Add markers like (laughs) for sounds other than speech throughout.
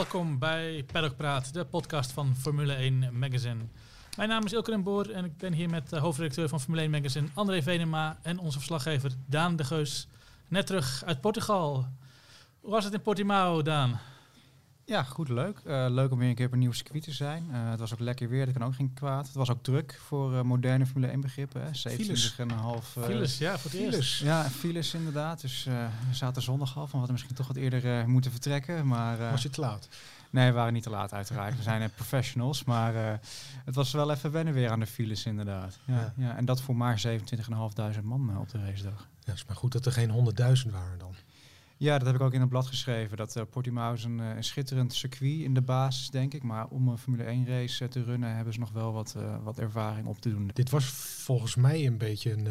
welkom bij Paddock Praat, de podcast van Formule 1 Magazine. Mijn naam is Ilke den en ik ben hier met de hoofdredacteur van Formule 1 Magazine, André Venema, en onze verslaggever Daan de Geus, net terug uit Portugal. Hoe was het in Portimao, Daan? Ja, goed, leuk. Eh, leuk om weer een keer op een nieuw circuit te zijn. Eh, het was ook lekker weer, dat kan ook geen kwaad. Het was ook druk voor eh, moderne Formule 1 begrippen. hè. 27,5 eh, Files, ja, voor het eerst. Ja, files inderdaad. Dus we zaten zondag af. We hadden misschien toch wat eerder moeten vertrekken. Maar Was je te laat? nee, we waren niet te laat uiteraard. We zijn professionals. Maar het was wel even wennen weer aan de files inderdaad. Ja, Ja. ja. en dat voor maar 27.500 man op de racedag. Ja, is maar goed dat er geen honderdduizend waren dan. Ja, dat heb ik ook in het blad geschreven. Dat eh, Portimao is een, eh, een schitterend circuit in de basis, denk ik. Maar om een Formule 1 race eh, te runnen, hebben ze nog wel wat, wat ervaring op te doen. Dit was volgens mij een beetje een,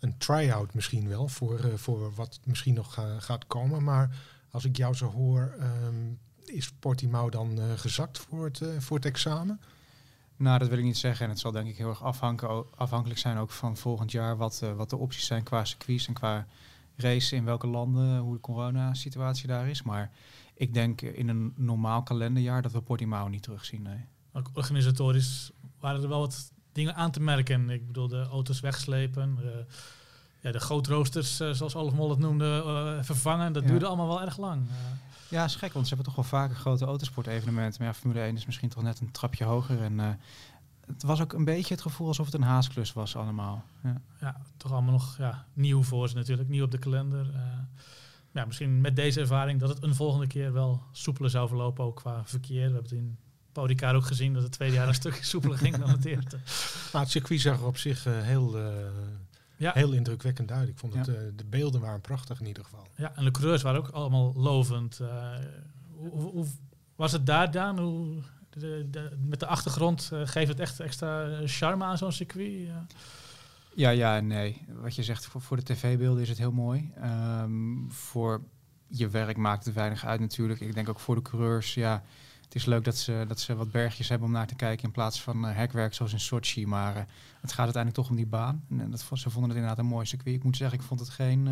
een try-out misschien wel voor, voor wat misschien nog ga- gaat komen. Maar als ik jou zo hoor, ehm, is Portimao dan gezakt voor het, voor het examen? Nou, dat wil ik niet zeggen. En het zal denk ik heel erg afhankelijk zijn ook van volgend jaar wat, wat de opties zijn qua circuits en qua race in welke landen, hoe de corona-situatie daar is. Maar ik denk in een normaal kalenderjaar dat we Portimao niet terugzien. Nee. Ook organisatorisch waren er wel wat dingen aan te merken. Ik bedoel, de auto's wegslepen, eh, ja, de gootroosters, eh, zoals Olaf Mol het noemde, eh, vervangen. Dat Ja. duurde allemaal wel erg lang. Eh, Ja, is gek, want ze hebben toch wel vaker grote autosportevenementen. Maar ja, Formule 1 is misschien toch net een trapje hoger. En het was ook een beetje het gevoel alsof het een haasklus was allemaal. Ja. ja, toch allemaal nog ja, nieuw voor ze natuurlijk, nieuw op de kalender. Eh, ja, misschien met deze ervaring dat het een volgende keer wel soepeler zou verlopen, ook qua verkeer. We hebben het in Paudicar ook gezien dat het tweede jaar een (laughs) stukje soepeler ging dan het eerste. Maar (laughs) het circuit zag er op zich eh, heel, eh, Ja, heel indrukwekkend uit. Ik vond het, Ja. eh, de beelden waren prachtig in ieder geval. ja, en de coureurs waren ook allemaal lovend. Eh, hoe, hoe- hoe was het daar, Daan? Hoe, met de achtergrond eh, geeft het echt extra eh, charme aan zo'n circuit? Ja. ja, ja nee. Wat je zegt, voor, voor de tv-beelden is het heel mooi. Ehm, voor je werk maakt het weinig uit natuurlijk. Ik denk ook voor de coureurs, ja... Het is leuk dat ze, dat ze wat bergjes hebben om naar te kijken in plaats van eh, hekwerk zoals in Sochi. Maar het gaat uiteindelijk toch om die baan. En dat, ze vonden het inderdaad een mooi circuit. Ik moet zeggen, ik vond het geen...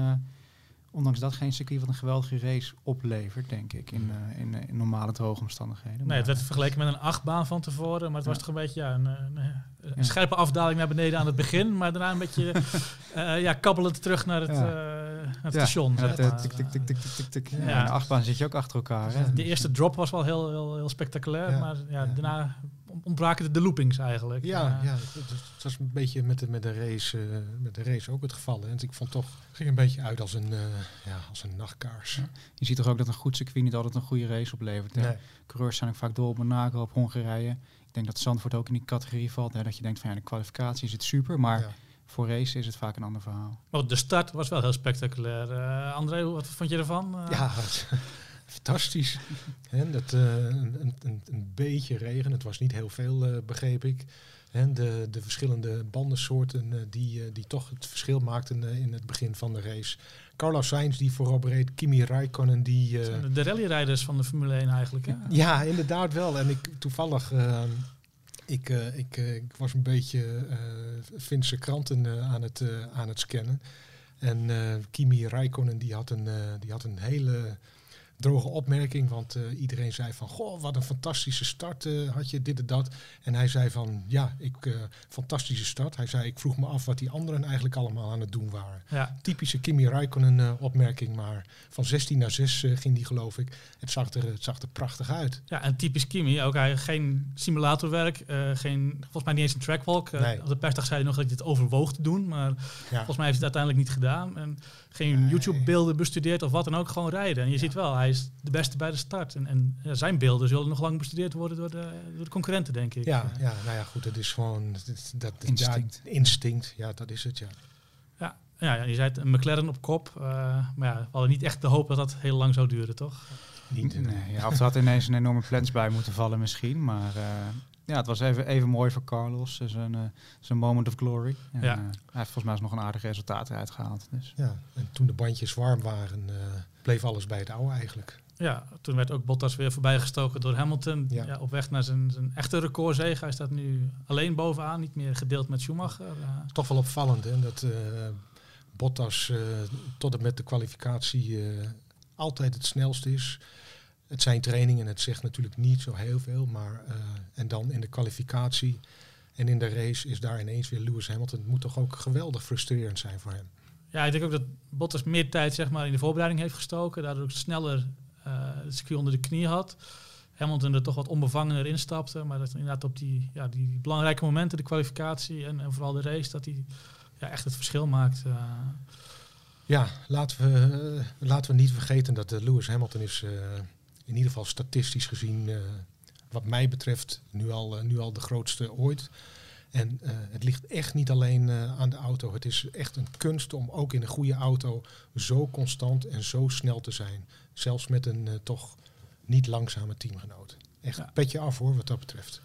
eh, ondanks dat geen circuit wat een geweldige race oplevert, denk ik, in, eh, in, eh, in normale droge omstandigheden. Nee, het werd vergeleken met een achtbaan van tevoren, maar het was toch een beetje ja, een, een, een Ja. scherpe afdaling naar beneden aan het begin, maar daarna een beetje (laughs) eh, ja, kabbelend terug naar het, Ja. Het Ja, station. en dat, zeg maar. tik, tik, tik, tik, tik, tik, tik. Ja, de achtbaan zit je ook achter elkaar. Hè? De eerste drop was wel heel, heel, heel spectaculair, Ja. maar ja, Ja. daarna ontbraken de, de loopings eigenlijk. Ja, ja het, was een beetje met de, met de, race, eh, met de race ook het geval. En ik vond toch, het ging een beetje uit als een, eh, ja, als een nachtkaars. Je ziet toch ook dat een goed circuit niet altijd een goede race oplevert. Hè? Nee. Coureurs zijn ook vaak dol op Monaco, op Hongarije. Ik denk dat Zandvoort ook in die categorie valt. Hè? Dat je denkt van ja, de kwalificatie is het super, maar Ja. Voor race is het vaak een ander verhaal. Maar de start was wel heel spectaculair. Eh, André, wat vond je ervan? Eh, Ja, (laughs) fantastisch. En dat, eh, een, een, een- beetje regen, het was niet heel veel, eh, begreep ik. En de, de verschillende bandensoorten eh, die, die toch het verschil maakten in het begin van de race. Carlos Sainz die voorop reed, Kimi Räikkönen die... eh, de rallyrijders van de Formule 1 eigenlijk. Ja. ja, inderdaad wel. En ik toevallig, ik, eh, ik, eh, ik was een beetje eh Finse kranten aan, het, aan het scannen. En Kimi Räikkönen die had, een, die had een hele droge opmerking, want eh, iedereen zei van, goh, wat een fantastische start eh, had je, dit en dat. En hij zei van, ja, ik, eh, fantastische start. Hij zei, ik vroeg me af wat die anderen eigenlijk allemaal aan het doen waren. Ja. Typische Kimi Räikkönen opmerking, maar van 16 naar 6 eh, ging die geloof ik. Het zag, er, het zag er prachtig uit. Ja, en typisch Kimi. Ook hij geen simulatorwerk, geen, volgens mij niet eens een trackwalk. Nee. Op de persdag zei hij nog dat hij dit overwoog te doen, maar Ja. volgens mij heeft hij het uiteindelijk niet gedaan. En geen Nee. YouTube-beelden bestudeerd of wat dan ook, gewoon rijden. En je ziet wel, hij is de beste bij de start. En, en ja, zijn beelden zullen nog lang bestudeerd worden door de, door de concurrenten, denk ik. Ja, ja, nou ja, goed, het is gewoon dat, dat, Instinct. Ja, instinct, ja, dat is het, ja. ja, ja, je zei het, een McLaren op kop. eh, maar ja, we hadden niet echt de hoop dat dat heel lang zou duren, toch? Niet, Nee, ja, of er had ineens een enorme plans bij moeten vallen misschien. Maar eh, ja, het was even, even mooi voor Carlos. Zijn, eh, zijn moment of glory. En, Ja. hij heeft volgens mij nog een aardig resultaat eruit gehaald. Dus. ja. En toen de bandjes warm waren, eh, bleef alles bij het oude eigenlijk. Ja, toen werd ook Bottas weer voorbijgestoken door Hamilton. Ja. Ja. op weg naar zijn, zijn echte recordzege. Hij staat nu alleen bovenaan, niet meer gedeeld met Schumacher. Eh, Toch wel opvallend, hè, dat eh, Bottas tot en met de kwalificatie altijd het snelst is. Het zijn trainingen, het zegt natuurlijk niet zo heel veel, maar en dan in de kwalificatie en in de race is daar ineens weer Lewis Hamilton. Het moet toch ook geweldig frustrerend zijn voor hem. Ja, ik denk ook dat Bottas meer tijd zeg maar, in de voorbereiding heeft gestoken. Daardoor ook sneller uh, het circuit onder de knie had. Hamilton er toch wat onbevangener instapte. Maar dat inderdaad op die, ja, die belangrijke momenten, de kwalificatie en, en vooral de race, dat hij ja, echt het verschil maakt. Uh. Ja, laten we, uh, laten we niet vergeten dat Lewis Hamilton is in ieder geval statistisch gezien, wat mij betreft, nu al, nu al de grootste ooit. En uh, het ligt echt niet alleen uh, aan de auto. Het is echt een kunst om ook in een goede auto zo constant en zo snel te zijn. Zelfs met een uh, toch niet langzame teamgenoot. Echt ja. petje af hoor, wat dat betreft.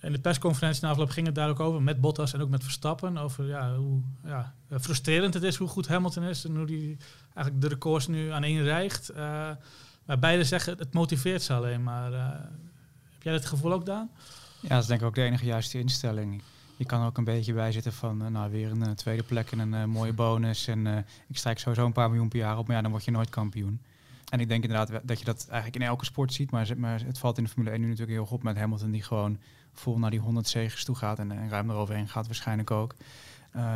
In de persconferentie na afloop ging het daar ook over, met Bottas en ook met Verstappen, over ja, hoe ja, frustrerend het is, hoe goed Hamilton is en hoe hij eigenlijk de records nu aan één rijgt. maar beide zeggen, het motiveert ze alleen maar. heb jij dat gevoel ook, Daan? Ja, dat is denk ik ook de enige juiste instelling. Je kan er ook een beetje bij zitten van, uh, nou weer een uh, tweede plek en een uh, mooie bonus. En ik strijk sowieso een paar miljoen per jaar op, maar ja, dan word je nooit kampioen. En ik denk inderdaad dat je dat eigenlijk in elke sport ziet. Maar, het valt in de Formule 1 nu natuurlijk heel goed met Hamilton, die gewoon vol naar die 100 zegens toe gaat en, en ruim eroverheen gaat waarschijnlijk ook.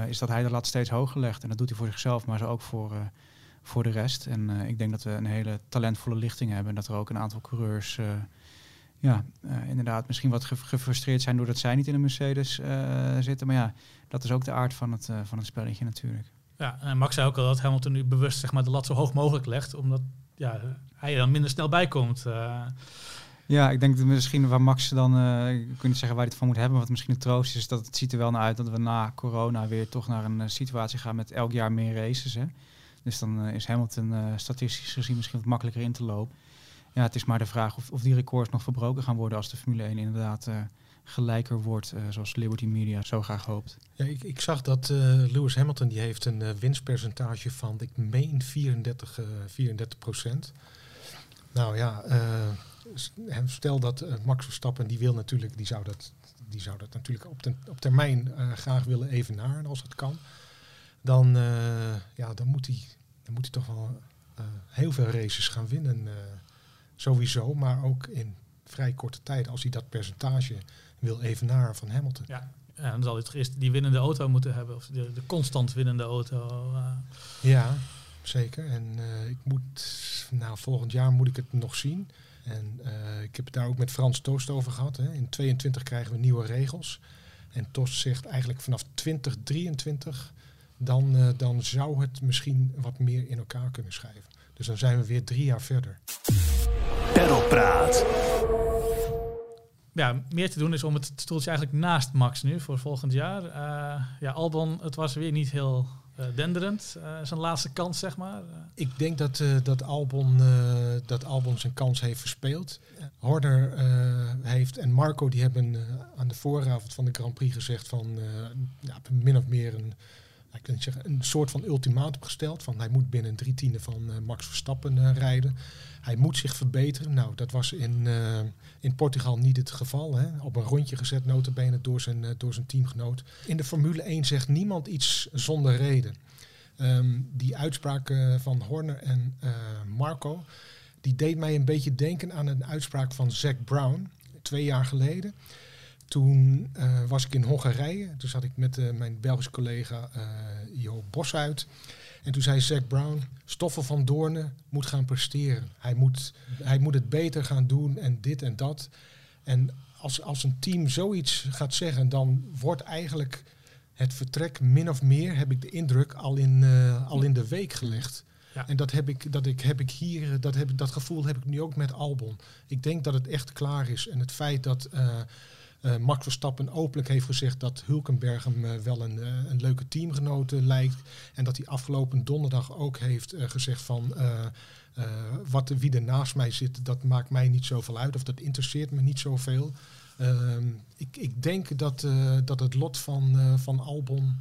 is dat hij de lat steeds hoger legt. En dat doet hij voor zichzelf, maar zo ook voor, voor de rest. En ik denk dat we een hele talentvolle lichting hebben. En dat er ook een aantal coureurs ja, uh, inderdaad misschien wat gefrustreerd zijn doordat zij niet in een Mercedes uh, zitten. Maar ja, dat is ook de aard van het, uh, van het spelletje natuurlijk. Ja, en Max zei ook al dat Hamilton nu bewust zeg maar, de lat zo hoog mogelijk legt, omdat ja, hij er dan minder snel bij komt. Ja, ik denk dat misschien waar Max dan, ik kan niet zeggen waar hij het van moet hebben, wat misschien een troost is, dat het ziet er wel naar uit dat we na corona weer toch naar een situatie gaan met elk jaar meer races. Hè? Dus dan is Hamilton statistisch gezien misschien wat makkelijker in te lopen ja, het is maar de vraag of, of die records nog verbroken gaan worden als de Formule 1 inderdaad uh, gelijker wordt, uh, zoals Liberty Media zo graag hoopt. Ja, ik, ik zag dat uh, Lewis Hamilton die heeft een winstpercentage van, ik meen 34, 34 procent. Nou ja, stel dat Max Verstappen, die wil natuurlijk, die zou dat, die zou dat natuurlijk op, ten, op termijn graag willen evenaren als het kan. Dan, ja, dan, moet, hij, dan moet hij toch wel heel veel races gaan winnen Sowieso, maar ook in vrij korte tijd als hij dat percentage wil evenaren van Hamilton. Ja, ja dan zal hij toch eerst die winnende auto moeten hebben, of de, de constant winnende auto. Uh. Ja, zeker. En uh, ik moet, nou, volgend jaar moet ik het nog zien. En uh, ik heb het daar ook met Frans Toost over gehad. Hè. In 22 krijgen we nieuwe regels. En Toost zegt eigenlijk vanaf 2023, dan, dan zou het misschien wat meer in elkaar kunnen schrijven. Dus dan zijn we weer drie jaar verder. Perlpraat. Ja, meer te doen is om het stoeltje eigenlijk naast Max nu voor volgend jaar. Uh, ja, Albon, het was weer niet heel uh, denderend. Uh, zijn laatste kans, zeg maar. Ik denk dat, dat, Albon, dat Albon zijn kans heeft verspeeld. Horner heeft en Marco die hebben aan de vooravond van de Grand Prix gezegd van ja, min of meer een ik kan zeggen, een soort van ultimatum gesteld. Van hij moet binnen drie tienden van uh, Max Verstappen uh, rijden. Hij moet zich verbeteren. Nou, dat was in, uh, in Portugal niet het geval. Hè. Op een rondje gezet, notabene, door zijn, door zijn teamgenoot. In de Formule 1 zegt niemand iets zonder reden. Um, die uitspraak van Horner en Marco, die deed mij een beetje denken aan een uitspraak van Zack Brown, twee jaar geleden. Toen uh, was ik in Hongarije. Toen zat ik met uh, mijn Belgische collega uh, Jo Bosuit. En toen zei Zack Brown, Stoffel van Doornen moet gaan presteren. Hij moet, hij moet het beter gaan doen en dit en dat. En als, als een team zoiets gaat zeggen, dan wordt eigenlijk het vertrek min of meer, heb ik de indruk, al in, al in de week gelegd. Ja. En dat heb ik, dat ik, heb ik hier, dat, heb, dat gevoel heb ik nu ook met Albon. Ik denk dat het echt klaar is. En het feit dat uh, Max Verstappen openlijk heeft gezegd dat Hulkenberg hem uh, wel een, uh, een leuke teamgenoot lijkt. En dat hij afgelopen donderdag ook heeft gezegd van wat, wie er naast mij zit, dat maakt mij niet zoveel uit. Of dat interesseert me niet zoveel. Ehm, ik, ik denk dat, dat het lot van, van Albon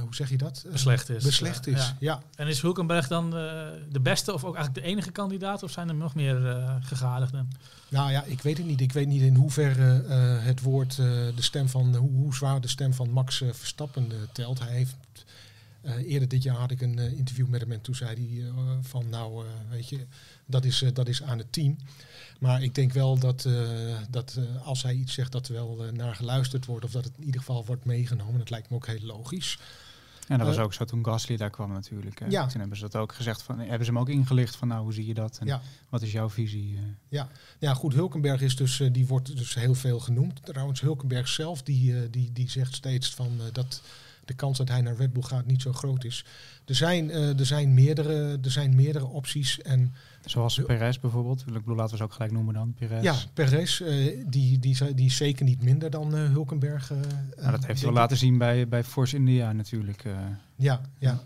hoe zeg je dat? beslecht is. Beslecht is, ja. ja. En is Hulkenberg dan de beste of ook eigenlijk de enige kandidaat? Of zijn er nog meer gegadigden? Nou ja, ik weet het niet. Ik weet niet in hoeverre het woord, de stem van, hoe, hoe, zwaar de stem van Max Verstappen telt. Hij heeft Eh, eerder dit jaar had ik een eh, interview met hem en toen zei hij eh, van nou, weet je, dat is, dat is aan het team. Maar ik denk wel dat, dat als hij iets zegt dat er wel naar geluisterd wordt of dat het in ieder geval wordt meegenomen. Dat lijkt me ook heel logisch. En dat was ook zo toen Gasly daar kwam natuurlijk. hè. Ja. Toen hebben ze dat ook gezegd van, hebben ze hem ook ingelicht van nou hoe zie je dat en Ja. wat is jouw visie? eh? Ja, goed, Hulkenberg is dus, die wordt dus heel veel genoemd. Trouwens, Hulkenberg zelf, die, die, die zegt steeds van dat de kans dat hij naar Red Bull gaat niet zo groot is. Er zijn, eh, er zijn, meerdere, er zijn meerdere opties. En Zoals Perez bijvoorbeeld. Ik bedoel, laten we ze ook gelijk noemen dan, Perez. ja, Perez, eh, die, die, zei- die is zeker niet minder dan eh, Hulkenberg. eh, Nou, dat heeft hij wel laten zien bij, bij Force India natuurlijk. eh. Ja, ja.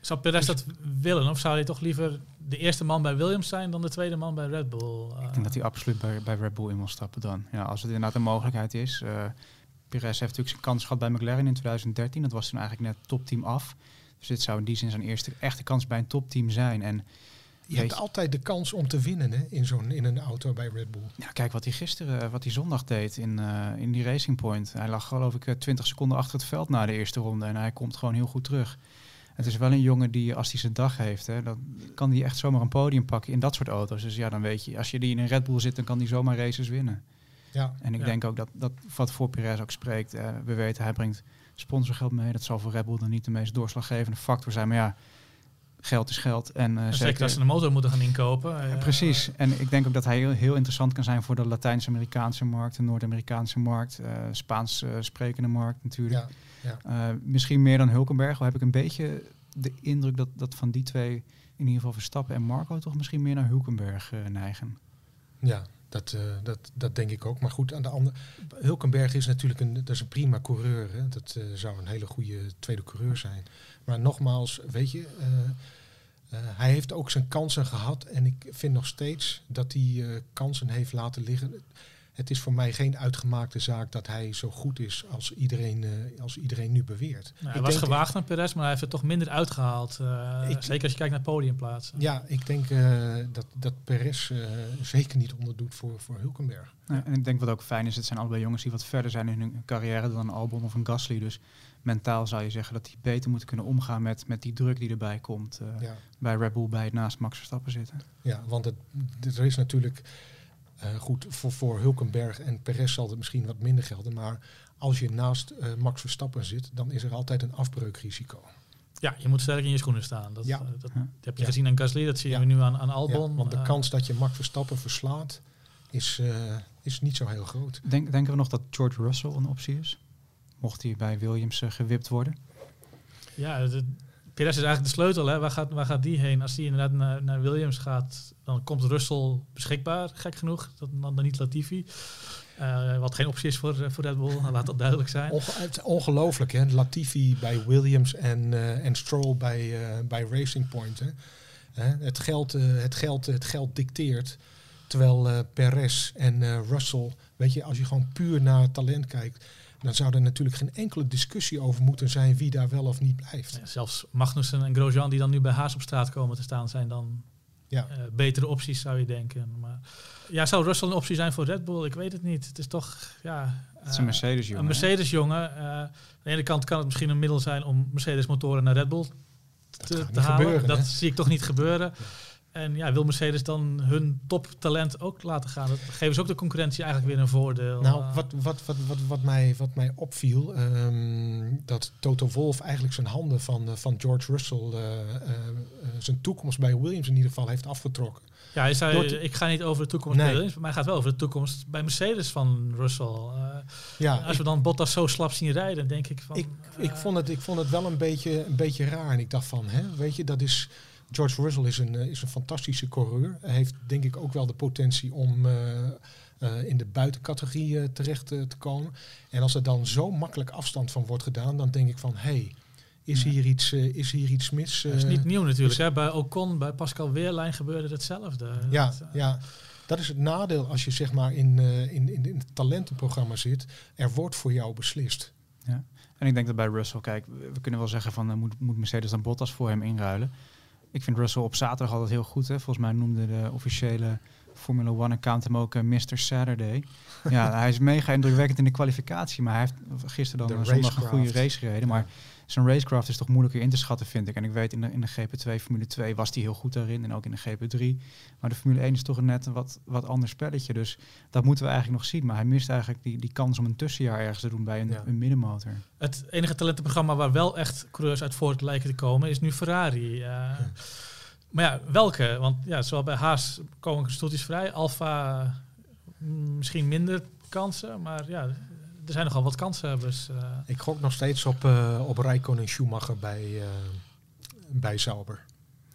Zou Perez dat willen? Of zou hij toch liever de eerste man bij Williams zijn dan de tweede man bij Red Bull? Ik denk dat hij absoluut bij, bij Red Bull in wil stappen dan. Ja, als het inderdaad een mogelijkheid is. Eh Perez heeft natuurlijk zijn kans gehad bij McLaren in 2013. Dat was toen eigenlijk net topteam af. Dus dit zou in die zin zijn eerste echte kans bij een topteam zijn. En Je hebt altijd de kans om te winnen hè, in, zo'n, in een auto bij Red Bull. ja, kijk wat hij gisteren, eh, wat hij zondag deed in, eh, in die Racing Point. Hij lag geloof ik eh, 20 seconden achter het veld na de eerste ronde. En hij komt gewoon heel goed terug. Het is wel een jongen die, als hij zijn dag heeft, hè, dan kan hij echt zomaar een podium pakken in dat soort auto's. Dus ja, dan weet je, als je die in een Red Bull zit, dan kan hij zomaar races winnen. Ja, En ik Ja. denk ook dat, dat wat voor Perez ook spreekt. eh, we weten, hij brengt sponsorgeld mee. Dat zal voor Red Bull dan niet de meest doorslaggevende factor zijn. Maar ja, geld is geld. En, eh, En zeker, zeker als ze een motor moeten gaan inkopen. Ja, eh, precies. En ik denk ook dat hij heel, heel interessant kan zijn voor de Latijns-Amerikaanse markt, de Noord-Amerikaanse markt, eh, Spaans eh, sprekende markt natuurlijk. ja. Eh, misschien meer dan Hulkenberg. Al heb ik een beetje de indruk dat, dat van die twee, in ieder geval Verstappen en Marco, toch misschien meer naar Hulkenberg neigen. Ja, dat, eh, dat, dat denk ik ook. Maar goed, aan de andere. Hulkenberg is natuurlijk een, dat is een prima coureur. Hè. Dat eh, zou een hele goede tweede coureur zijn. Maar nogmaals, weet je, eh, hij heeft ook zijn kansen gehad. En ik vind nog steeds dat hij kansen heeft laten liggen. Het is voor mij geen uitgemaakte zaak dat hij zo goed is als iedereen, eh, als iedereen nu beweert. nou, hij Ik was denk- gewaagd naar Perez, maar hij heeft er toch minder uitgehaald. eh, Ik- zeker als je kijkt naar podiumplaatsen. Ja, ik denk eh, dat, dat Perez zeker niet onderdoet voor, voor Hulkenberg. Ja, en ik denk wat ook fijn is, het zijn allebei jongens die wat verder zijn in hun carrière dan een Albon of een Gasly. Dus mentaal zou je zeggen dat die beter moeten kunnen omgaan met, met die druk die erbij komt eh, Ja. bij Red Bull, bij het naast Max Verstappen zitten. Ja, want het, er is natuurlijk eh, goed voor, voor Hulkenberg en Perez zal het misschien wat minder gelden. Maar als je naast eh, Max Verstappen zit, dan is er altijd een afbreukrisico. Ja, je moet sterk in je schoenen staan. Dat, Ja. eh, dat, dat heb je Ja. gezien aan Gasly, dat zien Ja. we nu aan, aan Ja, Albon. want de kans dat je Max Verstappen verslaat is, eh, is niet zo heel groot. Denk, denken we nog dat George Russell een optie is? Mocht hij bij Williams gewipt worden? Ja, de, Perez is eigenlijk de sleutel. Hè. Waar, gaat, waar gaat die heen? Als die inderdaad naar, Williams gaat, dan komt Russell beschikbaar, gek genoeg. Dat, dan, niet Latifi. Eh, wat geen optie is voor, eh, voor Red Bull, laat dat duidelijk zijn. Ongelooflijk, hè? Latifi bij Williams en, eh, en Stroll bij, bij Racing Point. Hè? Het, geld, het, geld, het geld dicteert. Terwijl Perez en Russell, weet je, als je gewoon puur naar talent kijkt, dan zou er natuurlijk geen enkele discussie over moeten zijn wie daar wel of niet blijft. Ja, zelfs Magnussen en Grosjean, die dan nu bij Haas op straat komen te staan, zijn dan Ja. eh, betere opties, zou je denken. Maar ja, zou Russell een optie zijn voor Red Bull? Ik weet het niet. Het is toch, ja... Het is eh, een Mercedes, jongen. Een Mercedes-jongen. eh, aan de ene kant kan het misschien een middel zijn om Mercedes-motoren naar Red Bull te, te halen. gebeuren. dat hè? zie ik toch niet gebeuren. En ja, wil Mercedes dan hun toptalent ook laten gaan? Dat geven ze ook de concurrentie eigenlijk weer een voordeel. Nou, Eh, wat, wat, wat, wat, wat, mij, wat mij opviel, ehm, dat Toto Wolff eigenlijk zijn handen van, eh, van George Russell, eh, zijn toekomst bij Williams in ieder geval, heeft afgetrokken. ja, hij zei, door ik ga niet over de toekomst Nee. bij Williams, maar hij gaat wel over de toekomst bij Mercedes van Russell. Ja, als we dan Bottas zo slap zien rijden, denk ik van... ik, ik, vond het, ik vond het wel een beetje, een beetje raar. En ik dacht van, hè, weet je, dat is... George Russell is een, eh, is een fantastische coureur. Hij heeft denk ik ook wel de potentie om eh, eh, in de buitencategorie terecht te komen. En als er dan zo makkelijk afstand van wordt gedaan, dan denk ik van, hé, hey, is, Ja. hier iets, eh, is hier iets mis? Dat is niet nieuw natuurlijk. Hè? Bij Ocon, bij Pascal Weerlijn gebeurde hetzelfde. Ja, Dat, ja, dat is het nadeel als je zeg maar in, eh, in, in, in het talentenprogramma zit. Er wordt voor jou beslist. En ik denk dat bij Russell, kijk, we we kunnen wel zeggen van uh, moet, moet Mercedes dan Bottas voor hem inruilen. Ik vind Russell op zaterdag altijd heel goed. Hè. Volgens mij noemde de officiële Formula One account hem ook eh, Mr. Saturday. (laughs) ja, hij is mega indrukwekkend in de kwalificatie, maar hij heeft gisteren dan een zondag een goede race gereden. Maar zijn racecraft is toch moeilijker in te schatten, vind ik. En ik weet, in de, in de GP2 Formule 2 was hij heel goed daarin en ook in de GP3. Maar de Formule 1 is toch een net een wat, wat ander spelletje. Dus dat moeten we eigenlijk nog zien. Maar hij mist eigenlijk die, die kans om een tussenjaar ergens te doen bij een, Ja. een middenmotor. Het enige talentenprogramma waar wel echt coureurs uit voort lijken te komen is nu Ferrari. Eh, Maar ja, welke? Want ja, zowel bij Haas komen stoeltjes vrij. Alfa mm, misschien minder kansen, maar ja, er zijn nogal wat kansenhebbers. eh. Ik gok nog steeds op, eh op en Schumacher bij, eh, bij Sauber.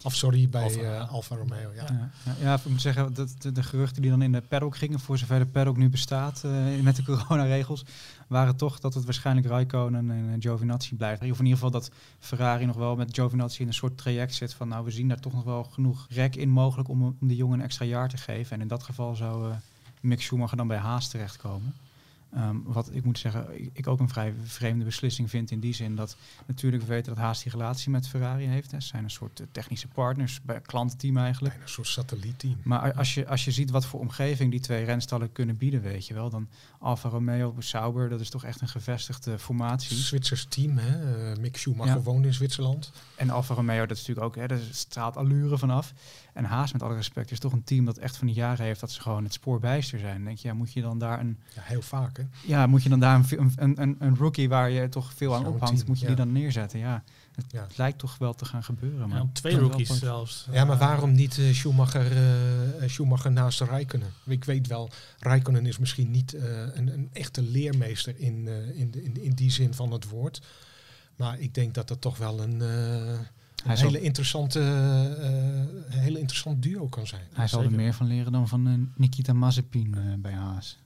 Of sorry, bij Alfa. Alfa, Alfa Romeo. Ja. Ja, ja, ja, ik moet zeggen, dat de, de geruchten die dan in de paddock gingen, voor zover de paddock nu bestaat eh, met de (laughs) coronaregels, waren toch dat het waarschijnlijk Raikkonen en Giovinazzi blijft. Of in ieder geval dat Ferrari nog wel met Giovinazzi in een soort traject zit van, nou, we zien daar toch nog wel genoeg rek in mogelijk om, om die jongen een extra jaar te geven. En in dat geval zou eh Mick Schumacher dan bij Haas terechtkomen. Ehm, wat ik moet zeggen, ik, ik ook een vrij vreemde beslissing vind in die zin dat natuurlijk we weten dat Haas die relatie met Ferrari heeft. Hè. Ze zijn een soort eh, technische partners, bij klantenteam eigenlijk. Bijna een soort satellietteam. Maar als je, als je ziet wat voor omgeving die twee renstallen kunnen bieden, weet je wel, dan Alfa Romeo, Sauber, dat is toch echt een gevestigde formatie. Zwitsers team, hè? eh, Mick Schumacher Ja. woont in Zwitserland. En Alfa Romeo, dat is natuurlijk ook, hè, daar straalt allure vanaf. En Haas, met alle respect, is toch een team dat echt van die jaren heeft dat ze gewoon het spoor bijster zijn. Dan denk je, ja, moet je dan daar een, Ja, heel vaak, hè? Ja, moet je dan daar een, een, een, een rookie waar je toch veel aan ophangt, moet je ja. die dan neerzetten? Ja, het Ja. lijkt toch wel te gaan gebeuren. Maar Ja, twee rookies zelfs. Ja, maar waarom niet eh, Schumacher, eh, Schumacher naast Rijkonen? Ik weet wel, Rijkonen is misschien niet eh, een, een echte leermeester in, eh, in, de- in, in die zin van het woord. Maar ik denk dat dat toch wel een, eh, een hele, interessante, eh, hele interessant duo kan zijn. Hij zal er meer van leren dan van Nikita Mazepin eh, bij Haas.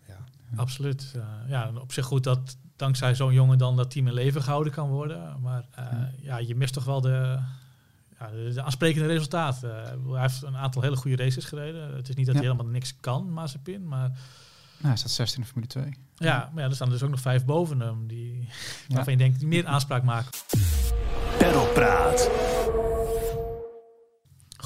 Absoluut. eh, ja, op zich goed dat dankzij zo'n jongen dan dat team in leven gehouden kan worden. Maar eh, Ja. ja, je mist toch wel de, ja, de, de aansprekende resultaten. Eh, hij heeft een aantal hele goede races gereden. Het is niet dat Ja. hij helemaal niks kan, Mazepin. Maar Nou, hij staat 16 in de Formule 2. ja, maar ja, er staan dus ook nog vijf boven hem. Die, Ja. Waarvan je denkt, die meer aanspraak maken. Pedalpraat.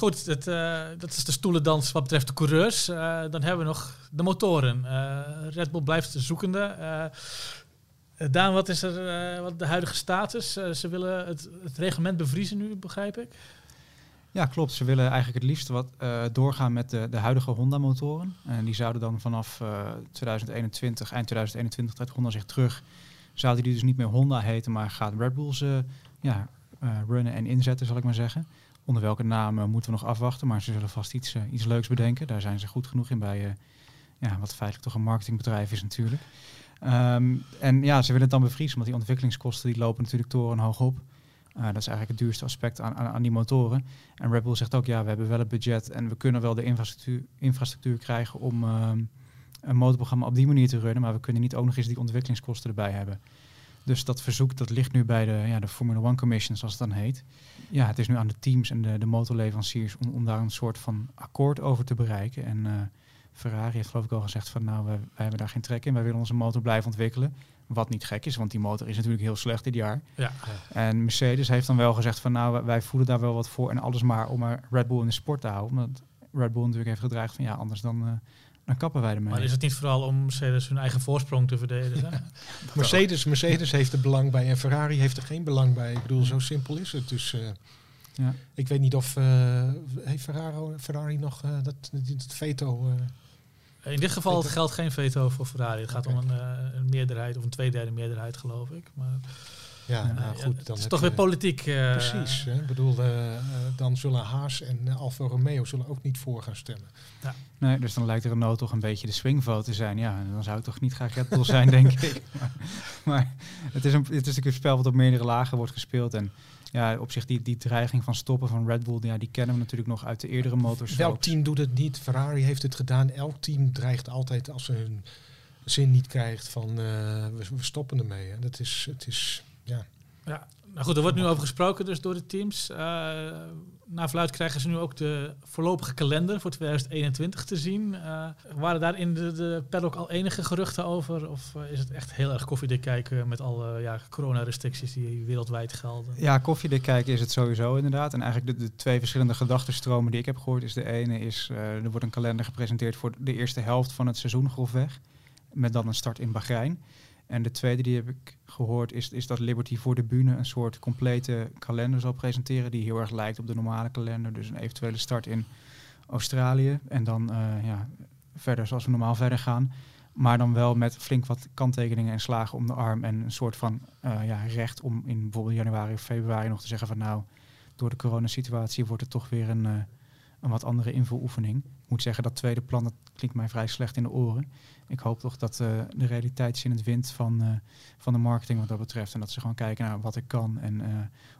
Goed, het, eh, dat is de stoelendans wat betreft de coureurs. Eh, dan hebben we nog de motoren. Eh, Red Bull blijft zoekende. Eh, eh, Daan, wat is er wat de huidige status? Ze willen het, het reglement bevriezen nu, begrijp ik. Ja, klopt. Ze willen eigenlijk het liefst wat doorgaan met de, de huidige Honda-motoren. En die zouden dan vanaf eh, 2021, eind 2021, trekt Honda zich terug. Zouden die dus niet meer Honda heten, maar gaat Red Bull ze ja, runnen en inzetten, zal ik maar zeggen. Onder welke naam moeten we nog afwachten, maar ze zullen vast iets, eh, iets leuks bedenken. Daar zijn ze goed genoeg in bij, eh, ja, wat feitelijk toch een marketingbedrijf is natuurlijk. Ehm, en ja, ze willen het dan bevriezen, want die ontwikkelingskosten die lopen natuurlijk torenhoog op. Eh, dat is eigenlijk het duurste aspect aan, aan, aan die motoren. En Red Bull zegt ook, ja, we hebben wel het budget en we kunnen wel de infrastructuur, infrastructuur krijgen om ehm, een motorprogramma op die manier te runnen, maar we kunnen niet ook nog eens die ontwikkelingskosten erbij hebben. Dus dat verzoek dat ligt nu bij de, ja, de Formula One Commission, zoals het dan heet. Ja, het is nu aan de teams en de, de motorleveranciers om, om daar een soort van akkoord over te bereiken. En eh, Ferrari heeft geloof ik al gezegd van nou, wij, wij hebben daar geen trek in. Wij willen onze motor blijven ontwikkelen. Wat niet gek is, want die motor is natuurlijk heel slecht dit jaar. Ja. En Mercedes heeft dan wel gezegd van nou, wij- voelen daar wel wat voor en alles maar om maar Red Bull in de sport te houden. Omdat Red Bull natuurlijk heeft gedreigd van ja, anders dan, eh, dan kappen wij ermee. Maar is het niet vooral om Mercedes hun eigen voorsprong te verdedigen? (laughs) (laughs) Mercedes, Mercedes heeft er belang bij en Ferrari heeft er geen belang bij. Ik bedoel, zo simpel is het. Dus eh, Ja. ik weet niet of eh, heeft Ferrari, Ferrari nog eh, dat, dat, veto. eh, In dit geval Veto? geldt geen veto voor Ferrari. Het gaat om een, eh, een meerderheid of een tweederde meerderheid, geloof ik. Maar ja, Ja, nou eh, goed. het Dan is heb toch je- weer politiek. eh, Precies. Hè? Ik bedoel, eh, eh, dan zullen Haas en Alfa Romeo zullen ook niet voor gaan stemmen. Nee, dus dan lijkt Renault toch een beetje de swingvote te zijn. Ja, dan zou het toch niet graag Red Bull zijn, denk (laughs) ik. Maar, maar het, is een, het is natuurlijk een spel wat op meerdere lagen wordt gespeeld. En ja, op zich die, die dreiging van stoppen van Red Bull, ja, die kennen we natuurlijk nog uit de eerdere motors. Welk team doet het niet? Ferrari heeft het gedaan. Elk team dreigt altijd als ze hun zin niet krijgt van eh, we, we stoppen ermee. Hè. Dat is, het is, ja. Ja, nou goed, er wordt nu over gesproken dus door de teams. Uh, naar verluid krijgen ze nu ook de voorlopige kalender voor 2021 te zien. Uh, waren daar in de, de paddock al enige geruchten over? Of uh, is het echt heel erg koffiedik kijken met alle ja, coronarestricties die wereldwijd gelden? Ja, koffiedik kijken is het sowieso inderdaad. En eigenlijk de, de twee verschillende gedachtenstromen die ik heb gehoord is de ene is, er wordt een kalender gepresenteerd voor de eerste helft van het seizoen grofweg. Met dan een start in Bahrein. En de tweede die heb ik gehoord is, is dat Liberty voor de bühne een soort complete kalender zal presenteren. Die heel erg lijkt op de normale kalender. Dus een eventuele start in Australië. En dan uh, ja, verder zoals we normaal verder gaan. Maar dan wel met flink wat kanttekeningen en slagen om de arm. En een soort van uh, ja, recht om in bijvoorbeeld januari of februari nog te zeggen van nou, door de coronasituatie wordt het toch weer een, uh, een wat andere invuloefening. Ik moet zeggen, dat tweede plan dat klinkt mij vrij slecht in de oren ik hoop toch dat uh, de realiteit in het wind van, uh, van de marketing wat dat betreft. En dat ze gewoon kijken naar wat ik kan en uh,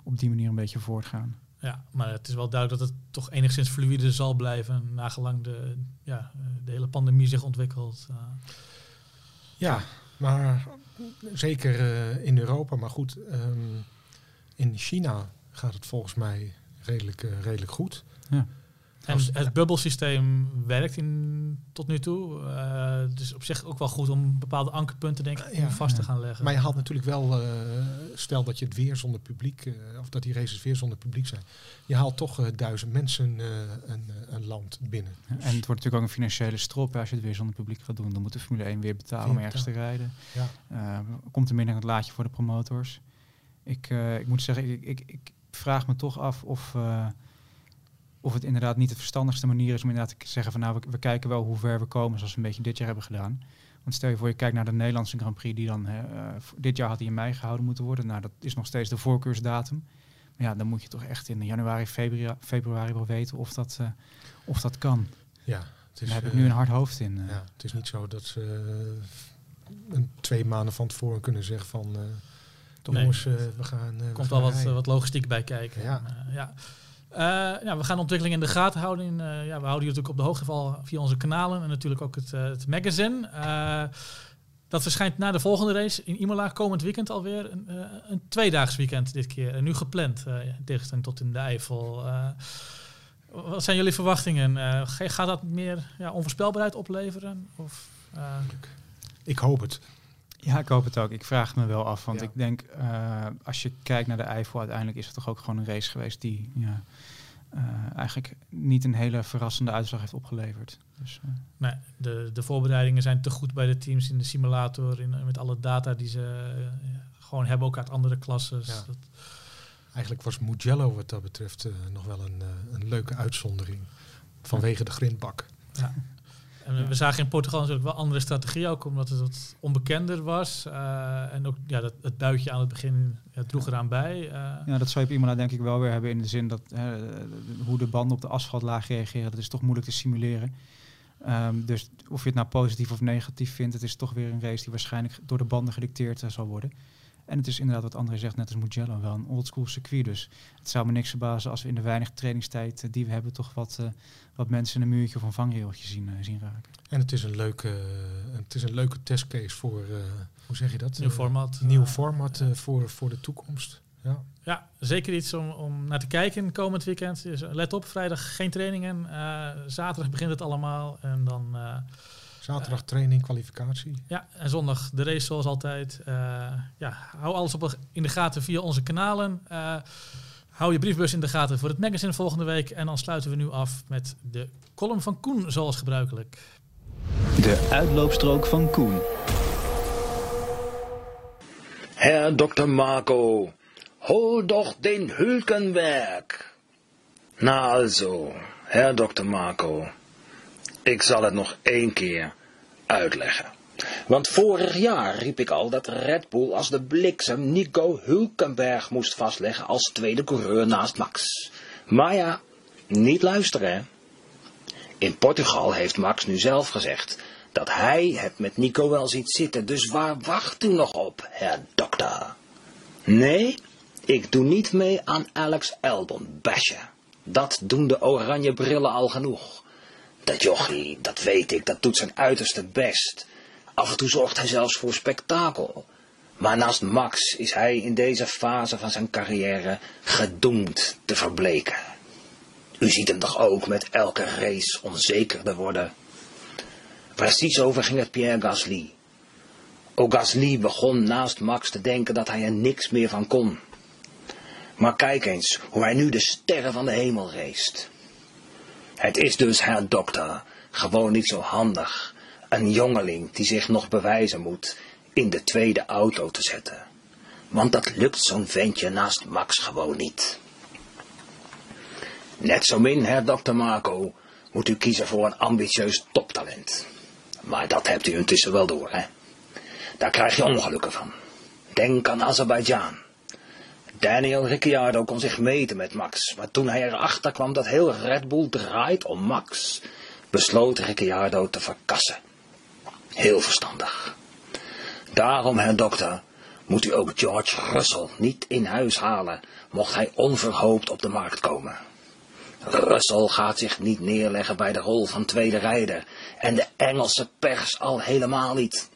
op die manier een beetje voortgaan. Ja, maar het is wel duidelijk dat het toch enigszins fluide zal blijven, nagelang de, ja, de hele pandemie zich ontwikkelt. Ja, maar zeker in Europa. Maar goed, um, in China gaat het volgens mij redelijk, redelijk goed. Ja. En het bubbelsysteem werkt in, tot nu toe. Uh, dus op zich ook wel goed om bepaalde ankerpunten denk ik, ja, vast te gaan leggen. Maar je haalt natuurlijk wel, uh, stel dat je het weer zonder publiek, uh, of dat die races weer zonder publiek zijn. Je haalt toch duizend mensen een, een, land binnen. Ja, en het wordt natuurlijk ook een financiële strop. Als je het weer zonder publiek gaat doen, dan moet de Formule 1 weer betalen om ergens te rijden. Ja. komt er minder het laadje voor de promotors. Ik, ik moet zeggen, ik, ik, ik, vraag me toch af of of het inderdaad niet de verstandigste manier is om inderdaad te zeggen van nou, we, we, kijken wel hoe ver we komen zoals we een beetje dit jaar hebben gedaan. Want stel je voor, je kijkt naar de Nederlandse Grand Prix die dan, uh, dit jaar had die in mei gehouden moeten worden. Nou, dat is nog steeds de voorkeursdatum. Maar ja, dan moet je toch echt in januari, februari, februari wel weten of dat, uh, of dat kan. Ja, het is, Daar heb ik nu een hard hoofd in. Uh. Ja, het is niet zo dat ze een, twee maanden van tevoren kunnen zeggen van... toch nee. jongens, we gaan... Er komt al wat, wat logistiek bij kijken. Ja. En, ja. Uh, ja, we gaan de ontwikkeling in de gaten houden. In, uh, ja, we houden je natuurlijk op de hoogte van via onze kanalen en natuurlijk ook het, uh, het magazine. dat verschijnt na de volgende race in Imola komend weekend alweer. Een, een tweedaags weekend dit keer. En nu gepland, in tegenstelling tot in de Eifel. wat zijn jullie verwachtingen? gaat dat meer ja, onvoorspelbaarheid opleveren? Of, ik hoop het. Ja, ik hoop het ook. Ik vraag me wel af. Want ja. ik denk, uh, als je kijkt naar de Eifel, uiteindelijk is het toch ook gewoon een race geweest die ja, uh, eigenlijk niet een hele verrassende uitslag heeft opgeleverd. Dus, uh. nee, de, de voorbereidingen zijn te goed bij de teams in de simulator, in, met alle data die ze gewoon hebben, ook uit andere klassen. Ja. Eigenlijk was Mugello wat dat betreft nog wel een, een leuke uitzondering. Vanwege de grindbak. Ja. En we zagen in Portugal natuurlijk wel andere strategieën, ook omdat het wat onbekender was. Uh, en ook ja, dat, het buitje aan het begin ja, droeg eraan bij. Uh. Ja, dat zou je op Imola denk ik wel weer hebben in de zin dat uh, hoe de banden op de asfaltlaag reageren, dat is toch moeilijk te simuleren. Um, dus of je het nou positief of negatief vindt, het is toch weer een race die waarschijnlijk door de banden gedicteerd zal worden. En het is inderdaad wat André zegt, net als Mugello, wel een oldschool circuit. Dus het zou me niks verbazen als we in de weinig trainingstijd die we hebben toch wat, uh, wat mensen een muurtje of een vangrailtje zien, uh, zien raken. En het is een leuke, het is een leuke testcase voor, hoe zeg je dat? Nieuw format. Nieuw format voor, voor de toekomst. Ja. ja, zeker iets om, om naar te kijken komend weekend. Dus let op, vrijdag geen trainingen. zaterdag begint het allemaal en dan... Zaterdag uh, training, kwalificatie. Ja, en zondag de race zoals altijd. Uh, ja, hou alles op in de gaten via onze kanalen. Uh, hou je briefbus in de gaten voor het magazine volgende week. En dan sluiten we nu af met de column van Koen zoals gebruikelijk. De uitloopstrook van Koen. Herr Dr. Marco, hol doch den Hülkenberg. Na also, Herr Dr. Marco. Ik zal het nog één keer uitleggen. Want vorig jaar riep ik al dat Red Bull als de bliksem Nico Hulkenberg moest vastleggen als tweede coureur naast Max. Maar ja, niet luisteren. In Portugal heeft Max nu zelf gezegd dat hij het met Nico wel ziet zitten, dus waar wacht u nog op, herr dokter? Nee, ik doe niet mee aan Alex Albon bashen. Dat doen de oranje brillen al genoeg. Dat jochie, dat weet ik, dat doet zijn uiterste best. Af en toe zorgt hij zelfs voor spektakel. Maar naast Max is hij in deze fase van zijn carrière gedoemd te verbleken. U ziet hem toch ook met elke race onzekerder worden. Precies over ging het Pierre Gasly. Ook Gasly begon naast Max te denken dat hij er niks meer van kon. Maar kijk eens hoe hij nu de sterren van de hemel race. Het is dus, Herr Dokter, gewoon niet zo handig een jongeling die zich nog bewijzen moet in de tweede auto te zetten. Want dat lukt zo'n ventje naast Max gewoon niet. Net zo min, Herr Dr. Marco, moet u kiezen voor een ambitieus toptalent. Maar dat hebt u intussen wel door, hè? Daar krijg je ongelukken van. Denk aan Azerbeidzjan. Daniel Ricciardo kon zich meten met Max, maar toen hij erachter kwam dat heel Red Bull draait om Max, besloot Ricciardo te verkassen. Heel verstandig. Daarom, herr dokter, moet u ook George Russell niet in huis halen, mocht hij onverhoopt op de markt komen. Russell gaat zich niet neerleggen bij de rol van tweede rijder, en de Engelse pers al helemaal niet.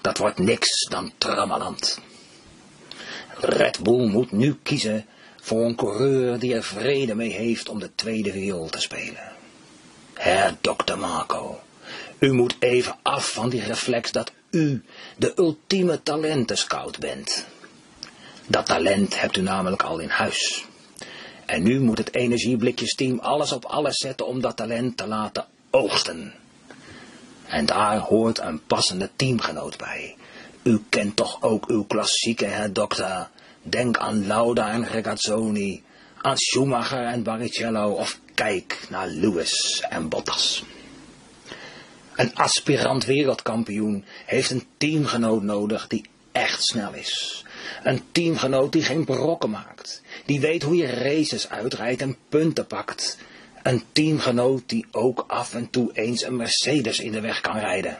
Dat wordt niks dan trammeland. Red Bull moet nu kiezen voor een coureur die er vrede mee heeft om de tweede viool te spelen. Herr Dr. Marco, u moet even af van die reflex dat u de ultieme talentenscout bent. Dat talent hebt u namelijk al in huis. En nu moet het energieblikjesteam alles op alles zetten om dat talent te laten oogsten. En daar hoort een passende teamgenoot bij. U kent toch ook uw klassieke, hè, dokter? Denk aan Lauda en Regazzoni, aan Schumacher en Barrichello of kijk naar Lewis en Bottas. Een aspirant wereldkampioen heeft een teamgenoot nodig die echt snel is. Een teamgenoot die geen brokken maakt. Die weet hoe je races uitrijdt en punten pakt. Een teamgenoot die ook af en toe eens een Mercedes in de weg kan rijden.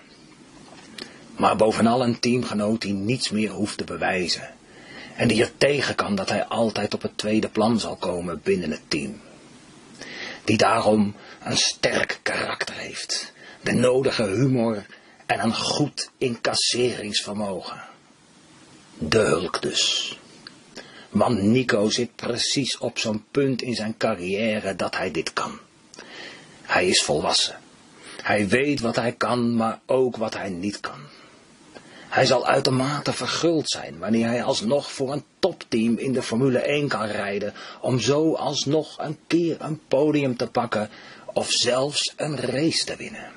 Maar bovenal een teamgenoot die niets meer hoeft te bewijzen. En die er tegen kan dat hij altijd op het tweede plan zal komen binnen het team. Die daarom een sterk karakter heeft de nodige humor en een goed incasseringsvermogen. De hulk dus. Want Nico zit precies op zo'n punt in zijn carrière dat hij dit kan. Hij is volwassen. Hij weet wat hij kan, maar ook wat hij niet kan. Hij zal uitermate verguld zijn wanneer hij alsnog voor een topteam in de Formule 1 kan rijden, om zo alsnog een keer een podium te pakken of zelfs een race te winnen.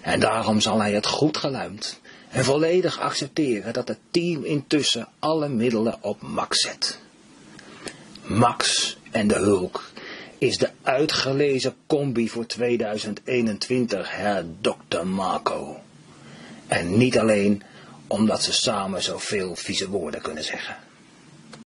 En daarom zal hij het goed geluimd en volledig accepteren dat het team intussen alle middelen op Max zet. Max en de Hulk is de uitgelezen combi voor 2021, Herr Dr. Marco. En niet alleen omdat ze samen zoveel vieze woorden kunnen zeggen.